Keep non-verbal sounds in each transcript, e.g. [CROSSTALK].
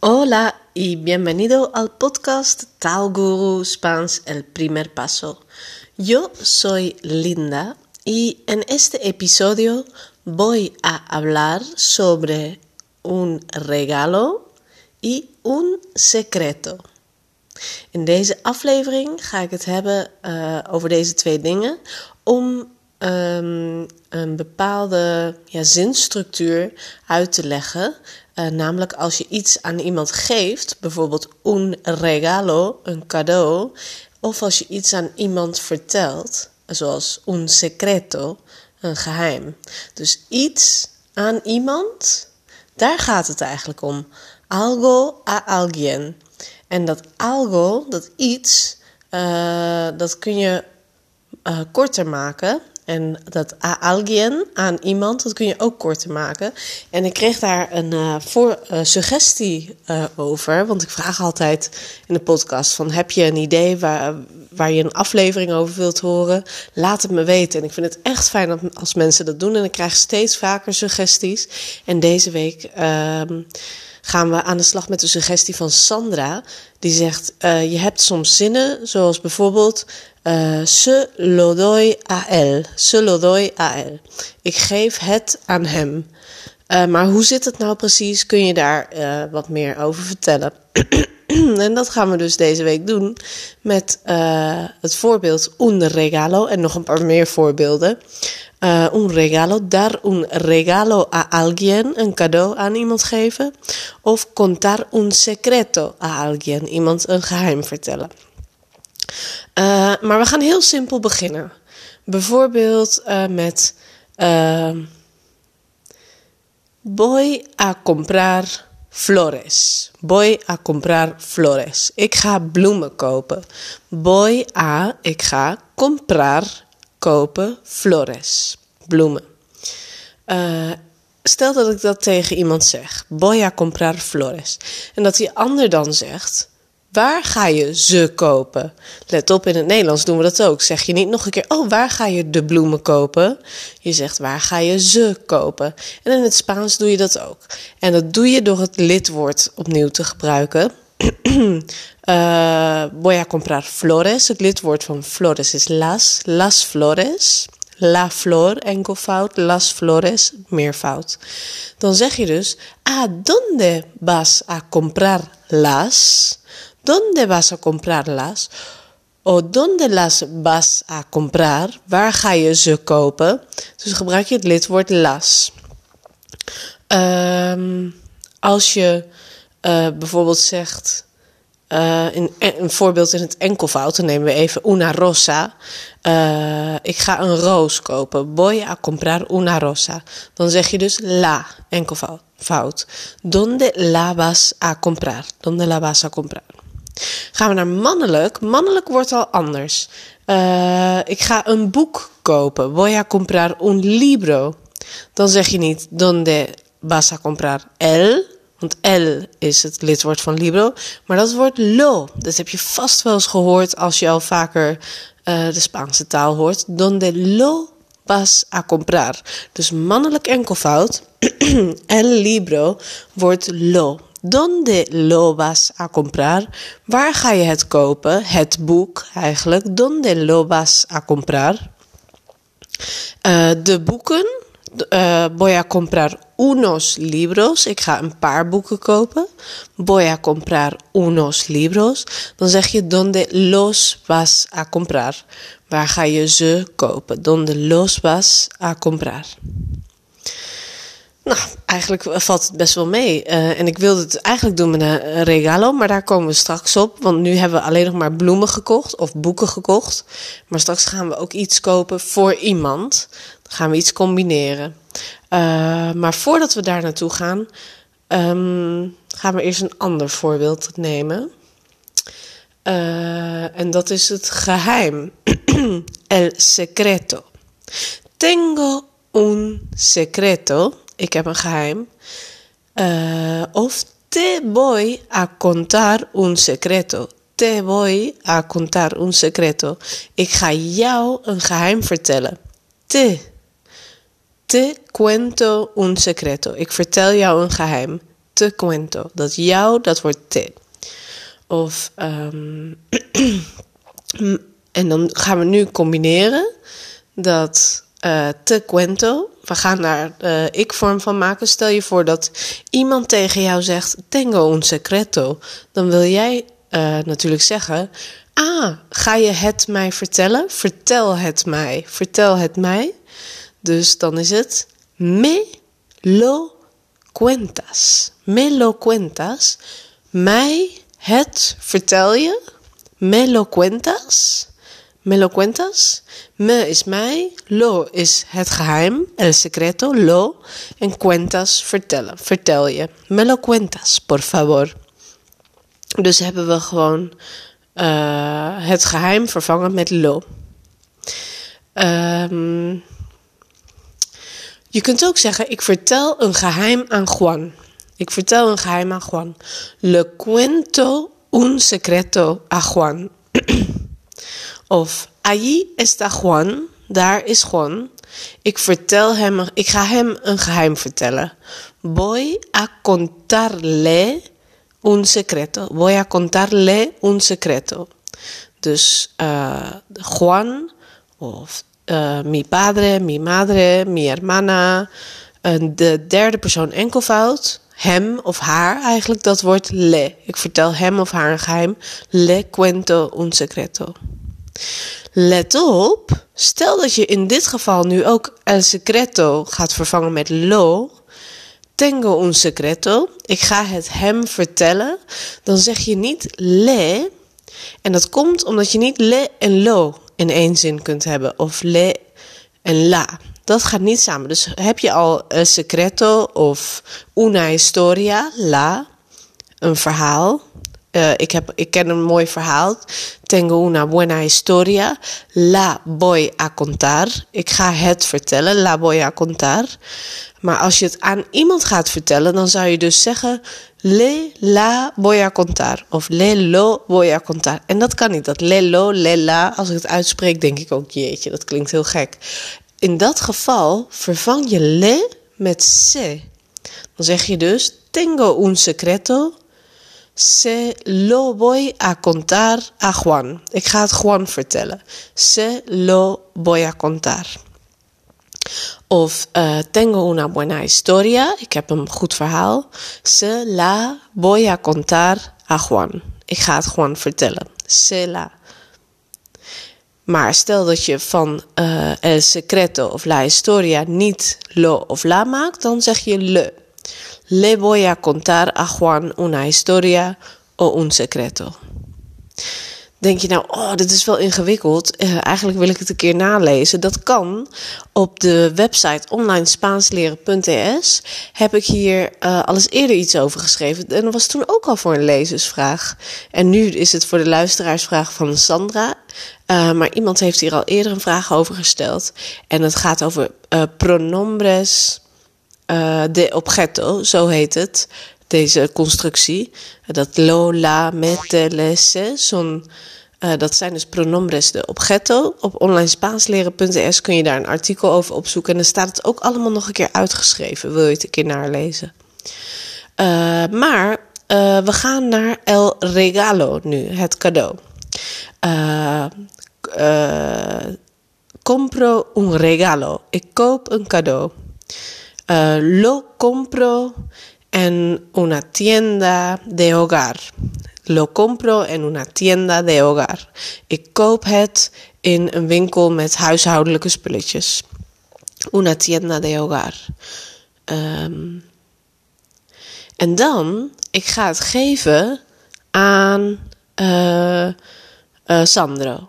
Hola y bienvenido al podcast Tal Guru Spans El Primer Paso. Yo soy Linda y en este episodio voy a hablar sobre un regalo y un secreto. In deze aflevering ga ik het hebben uh, over deze twee dingen om um, een bepaalde ja, zinstructuur uit te leggen. Uh, namelijk als je iets aan iemand geeft, bijvoorbeeld un regalo, een cadeau, of als je iets aan iemand vertelt, zoals un secreto, een geheim. Dus iets aan iemand, daar gaat het eigenlijk om. Algo a alguien. En dat algo, dat iets, uh, dat kun je uh, korter maken. En dat alguien, aan iemand, dat kun je ook korter maken. En ik kreeg daar een uh, voor, uh, suggestie uh, over. Want ik vraag altijd in de podcast van... heb je een idee waar, waar je een aflevering over wilt horen? Laat het me weten. En ik vind het echt fijn als mensen dat doen. En ik krijg steeds vaker suggesties. En deze week ehm, gaan we aan de slag met de suggestie van Sandra. Die zegt, je hebt soms zinnen, zoals bijvoorbeeld... Uh, se lo doy a él. Se lo doy a él. Ik geef het aan hem. Uh, maar hoe zit het nou precies? Kun je daar uh, wat meer over vertellen? [CLEARS THROAT] en dat gaan we dus deze week doen met het voorbeeld un regalo en nog een paar meer voorbeelden. un regalo, dar un regalo a alguien, een cadeau aan iemand geven. Of contar un secreto a alguien, iemand een geheim vertellen. Uh, maar we gaan heel simpel beginnen. Bijvoorbeeld uh, met uh, voy a comprar flores. Voy a comprar flores. Ik ga bloemen kopen. Voy a, ik ga comprar, kopen, flores. Bloemen. stel dat ik dat tegen iemand zeg. Voy a comprar flores. En dat die ander dan zegt... Waar ga je ze kopen? Let op, in het Nederlands doen we dat ook. Zeg je niet nog een keer, oh, waar ga je de bloemen kopen? Je zegt, waar ga je ze kopen? En in het Spaans doe je dat ook. En dat doe je door het lidwoord opnieuw te gebruiken. uh, [CLEARS THROAT] voy a comprar flores. Het lidwoord van flores is las. Las flores. La flor, enkelvoud. Las flores, meervoud. Dan zeg je dus, ¿a dónde vas a comprar las? ¿Dónde vas a comprarlas? O ¿dónde las vas a comprar? Waar ga je ze kopen? Dus gebruik je het lidwoord las. Um, als je uh, bijvoorbeeld zegt, uh, in, een voorbeeld in het enkelvoud, dan nemen we even una rosa. Ik ga een roos kopen. Voy a comprar una rosa. Dan zeg je dus la, enkelvoud. Donde la vas a comprar? Donde la vas a comprar? Gaan we naar mannelijk. Mannelijk wordt al anders. Uh, ik ga een boek kopen. Voy a comprar un libro. Dan zeg je niet donde vas a comprar el. Want el is het lidwoord van libro. Maar dat wordt lo. Dat heb je vast wel eens gehoord als je al vaker uh, de Spaanse taal hoort. Donde lo vas a comprar. Dus mannelijk enkelvoud. [CLEARS THROAT] el libro wordt lo. Donde lo vas a comprar? Waar ga je het kopen? Het boek eigenlijk. Donde lo vas a comprar? Uh, de boeken. Uh, voy a comprar unos libros. Ik ga een paar boeken kopen. Voy a comprar unos libros. Dan zeg je donde los vas a comprar. Waar ga je ze kopen? Donde los vas a comprar. Nou, eigenlijk valt het best wel mee. Uh, en ik wilde het eigenlijk doen met een regalo, maar daar komen we straks op. Want nu hebben we alleen nog maar bloemen gekocht of boeken gekocht. Maar straks gaan we ook iets kopen voor iemand. Dan gaan we iets combineren. Uh, maar voordat we daar naartoe gaan, um, gaan we eerst een ander voorbeeld nemen. En dat is het geheim. [CLEARS THROAT] El secreto. Tengo un secreto ik heb een geheim. Uh, of te voy a contar un secreto. Te voy a contar un secreto. Ik ga jou een geheim vertellen. Te. Te cuento un secreto. Ik vertel jou een geheim. te cuento. Dat jou, dat wordt te. Of, ehm, [CLEARS THROAT] en dan gaan we nu combineren dat uh, te cuento. We gaan daar uh, ik-vorm van maken. Stel je voor dat iemand tegen jou zegt: Tengo un secreto. Dan wil jij uh, natuurlijk zeggen: Ah, ga je het mij vertellen? Vertel het mij. Vertel het mij. Dus dan is het me lo cuentas. Me lo cuentas. Mij het vertel je. Me lo cuentas. Me lo cuentas. Me is mij. Lo is het geheim. El secreto. Lo. En cuentas vertellen. Vertel je. Me lo cuentas, por favor. Dus hebben we gewoon uh, het geheim vervangen met lo. Um, je kunt ook zeggen: Ik vertel een geheim aan Juan. Ik vertel een geheim aan Juan. Le cuento un secreto a Juan. [CLEARS THROAT] of allí está Juan. Daar is Juan. Ik vertel hem, ik ga hem een geheim vertellen. Voy a contarle un secreto. Voy a contarle un secreto. Dus uh, Juan of uh, mi padre, mi madre, mi hermana. de derde persoon enkelvoud. Hem of haar eigenlijk, dat wordt le. Ik vertel hem of haar een geheim. Le cuento un secreto. Let op, stel dat je in dit geval nu ook el secreto gaat vervangen met lo. Tengo un secreto. Ik ga het hem vertellen. Dan zeg je niet le. En dat komt omdat je niet le en lo in één zin kunt hebben. Of le en la. Dat gaat niet samen. Dus heb je al een secreto of una historia, la, een verhaal. Uh, ik, heb, ik ken een mooi verhaal. Tengo una buena historia. La voy a contar. Ik ga het vertellen. La voy a contar. Maar als je het aan iemand gaat vertellen, dan zou je dus zeggen: Le la voy a contar. Of le lo voy a contar. En dat kan niet. Dat le lo, le la. Als ik het uitspreek, denk ik ook: jeetje, dat klinkt heel gek. In dat geval vervang je le met se. Dan zeg je dus: Tengo un secreto. Se lo voy a contar a Juan. Ik ga het Juan vertellen. Se lo voy a contar. Of uh, tengo una buena historia. Ik heb een goed verhaal. Se la voy a contar a Juan. Ik ga het Juan vertellen. Se la. Maar stel dat je van uh, el secreto of la historia niet lo of la maakt, dan zeg je le. Le voy a contar a Juan una historia o un secreto. Denk je nou, oh, dit is wel ingewikkeld. Uh, eigenlijk wil ik het een keer nalezen. Dat kan. Op de website onlinespaansLeren.es heb ik hier uh, alles eerder iets over geschreven. En dat was toen ook al voor een lezersvraag. En nu is het voor de luisteraarsvraag van Sandra. Uh, maar iemand heeft hier al eerder een vraag over gesteld. En het gaat over pronombres de objeto, zo heet het deze constructie. Dat lo, la, mete, lesse, zo'n... Uh, dat zijn dus pronombres de objeto. Op onlinespaasleren.es kun je daar een artikel over opzoeken. En dan staat het ook allemaal nog een keer uitgeschreven. Wil je het een keer nalezen? Uh, maar uh, we gaan naar El Regalo nu, het cadeau. compro un regalo. Ik koop een cadeau. Lo compro en una tienda de hogar. Lo compro en una tienda de hogar. Ik koop het in een winkel met huishoudelijke spulletjes. Una tienda de hogar. Um, en dan, ik ga het geven aan uh, uh, Sandro.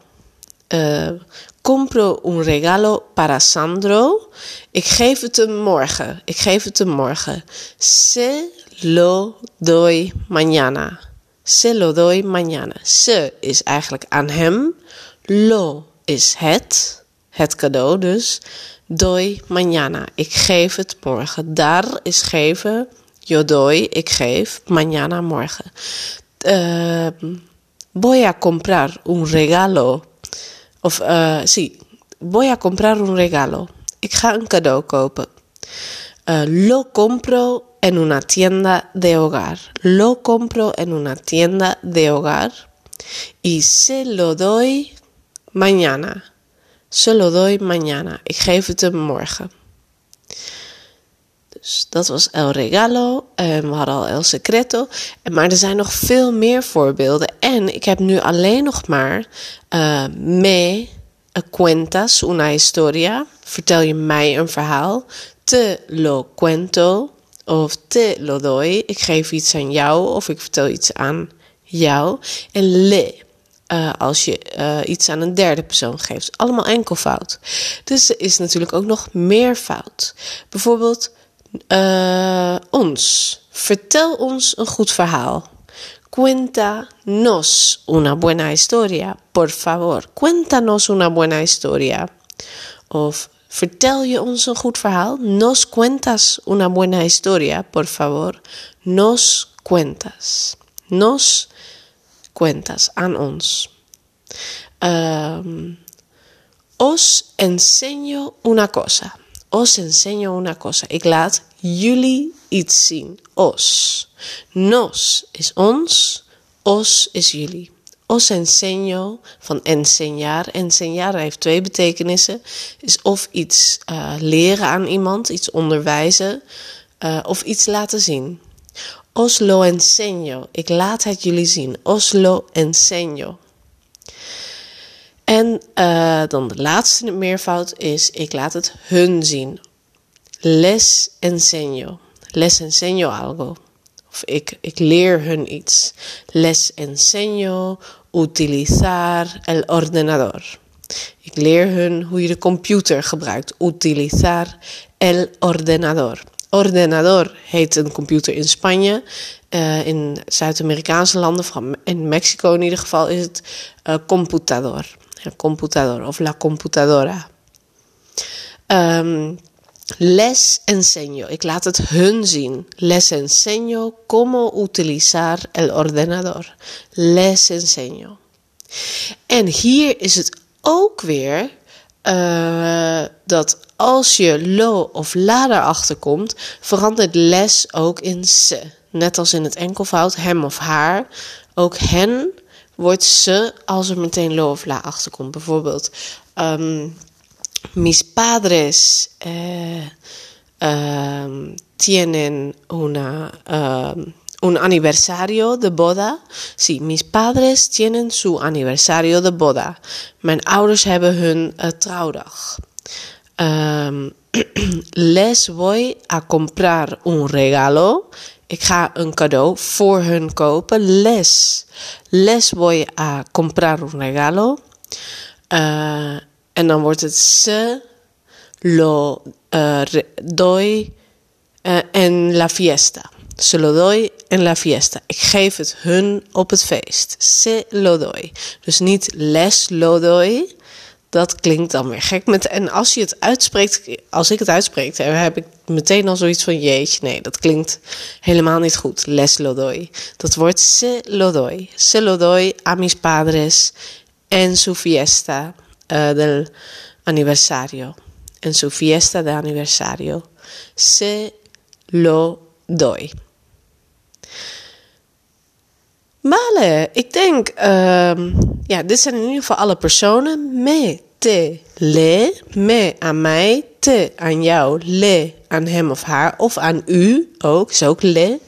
Uh, compro un regalo para Sandro. Ik geef het hem morgen. Ik geef het hem morgen. Se lo doy mañana. Se lo doy mañana. Se is eigenlijk aan hem. Lo is het. Het cadeau dus. Doy mañana. Ik geef het morgen. Dar is geven. Yo doy. Ik geef. Mañana morgen. Uh, voy a comprar un regalo Of, uh, sí, voy a comprar un regalo. Ik ga een cadeau kopen. Uh, lo compro en una tienda de hogar. Lo compro en una tienda de hogar. Y se lo doy mañana. Se lo doy mañana. Ik geef het hem morgen. Dus dat was El Regalo. En we hadden al El Secreto. Maar er zijn nog veel meer voorbeelden. En ik heb nu alleen nog maar uh, me cuentas una historia. Vertel je mij een verhaal. Te lo cuento. Of te lo doy. Ik geef iets aan jou. Of ik vertel iets aan jou. En le. Uh, als je uh, iets aan een derde persoon geeft. Allemaal enkelvoud. Dus er is natuurlijk ook nog meervoud. Bijvoorbeeld uh, ons. Vertel ons een goed verhaal. Cuéntanos una buena historia, por favor. Cuéntanos una buena historia. Of vertel je ons een goed verhaal? Nos cuentas una buena historia, por favor. Nos cuentas. Nos cuentas aan ons. Um, os enseño una cosa. Os enseño una cosa. Ik laat jullie iets zien. Os. Nos is ons. Os is jullie. Os enseño van enseñar. Enseñar heeft twee betekenissen. Is of iets uh, leren aan iemand, iets onderwijzen, uh, of iets laten zien. Os lo enseño. Ik laat het jullie zien. Os lo enseño. En uh, dan de laatste meervoud is: ik laat het hun zien. Les enseño. Les enseño algo. Of ik, ik leer hun iets. Les enseño utilizar el ordenador. Ik leer hun hoe je de computer gebruikt. Utilizar el ordenador. Ordenador heet een computer in Spanje. Uh, in Zuid-Amerikaanse landen, in Mexico in ieder geval, is het uh, computador el computador of la computadora. Um, les enseño. Ik laat het hun zien. Les enseño cómo utilizar el ordenador. Les enseño. En hier is het ook weer uh, dat als je lo of la erachter komt, verandert les ook in se. Net als in het enkelvoud, hem of haar. Ook hen wordt ze als er meteen lo of la. Bijvoorbeeld, um, mis padres eh, um, tienen una, um, un aniversario de boda. Sí, mis padres tienen su aniversario de boda. Mijn ouders hebben hun uh, trouwdag. [CLEARS THROAT] Les voy a comprar un regalo. Ik ga een cadeau voor hun kopen. Les. Les voy a comprar un regalo. Uh, en dan wordt het se lo uh, doy uh, en la fiesta. Se lo doy en la fiesta. Ik geef het hun op het feest. Se lo doy. Dus niet les lo doy dat klinkt dan weer gek. Met, en als je het uitspreekt, als ik het uitspreek, heb ik meteen al zoiets van: jeetje, nee, dat klinkt helemaal niet goed. Les lo doy. Dat wordt se lo doy. Se lo doy a mis padres en su fiesta uh, del aniversario. En su fiesta de aniversario. Se lo doy. Vale, ik denk, uh, ja, dit zijn in ieder geval alle personen. Me, te, le, me aan mij, te aan jou, le aan hem of haar, of aan u ook, is ook le.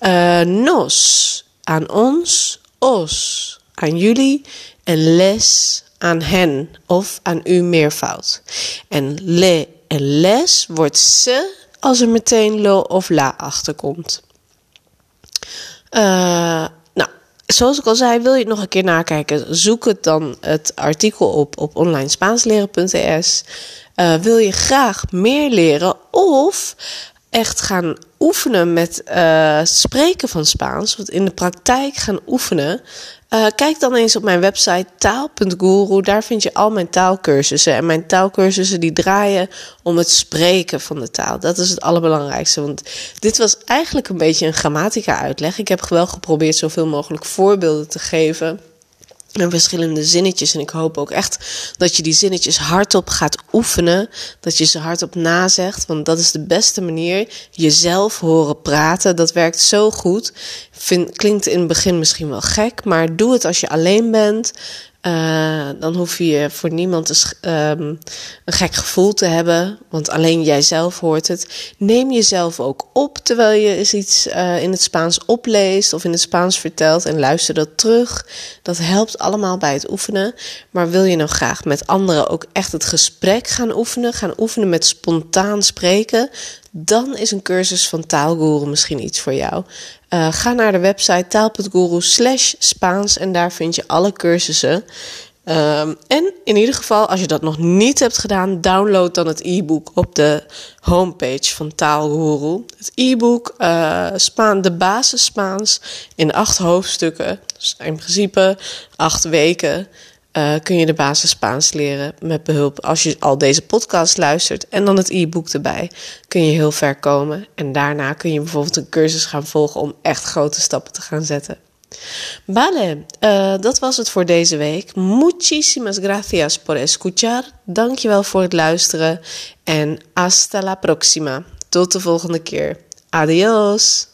Uh, nos aan ons, os aan jullie en les aan hen of aan u meervoud. En le en les wordt se als er meteen lo of la achterkomt. Uh, zoals ik al zei, wil je het nog een keer nakijken? Zoek het dan het artikel op op onlinespaansLeren.es. Uh, wil je graag meer leren of echt gaan oefenen met uh, spreken van Spaans, wat in de praktijk gaan oefenen, uh, kijk dan eens op mijn website taal.guru. Daar vind je al mijn taalkursussen. En mijn taalkursussen die draaien om het spreken van de taal. Dat is het allerbelangrijkste. Want dit was eigenlijk een beetje een grammatica uitleg. Ik heb wel geprobeerd zoveel mogelijk voorbeelden te geven en verschillende zinnetjes. En ik hoop ook echt dat je die zinnetjes hardop gaat oefenen. Dat je ze hardop nazegt. Want dat is de beste manier. Jezelf horen praten. Dat werkt zo goed. Klinkt in het begin misschien wel gek. Maar doe het als je alleen bent. Uh, dan hoef je voor niemand een, um, een gek gevoel te hebben, want alleen jijzelf hoort het. Neem jezelf ook op terwijl je iets uh, in het Spaans opleest of in het Spaans vertelt en luister dat terug. Dat helpt allemaal bij het oefenen. Maar wil je nou graag met anderen ook echt het gesprek gaan oefenen, gaan oefenen met spontaan spreken, dan is een cursus van Taalguru misschien iets voor jou. Uh, ga naar de website taal.guru slash Spaans en daar vind je alle cursussen. Um, en in ieder geval, als je dat nog niet hebt gedaan, download dan het e-book op de homepage van Taalguru. Het e-book uh, Spaan, de basis Spaans in acht hoofdstukken. Dus in principe acht weken uh, kun je de basis Spaans leren met behulp. Als je al deze podcast luistert en dan het e-book erbij, kun je heel ver komen. En daarna kun je bijvoorbeeld een cursus gaan volgen om echt grote stappen te gaan zetten. Vale, uh, dat was het voor deze week. Muchísimas gracias por escuchar. Dankjewel voor het luisteren. En hasta la próxima. Tot de volgende keer. Adiós.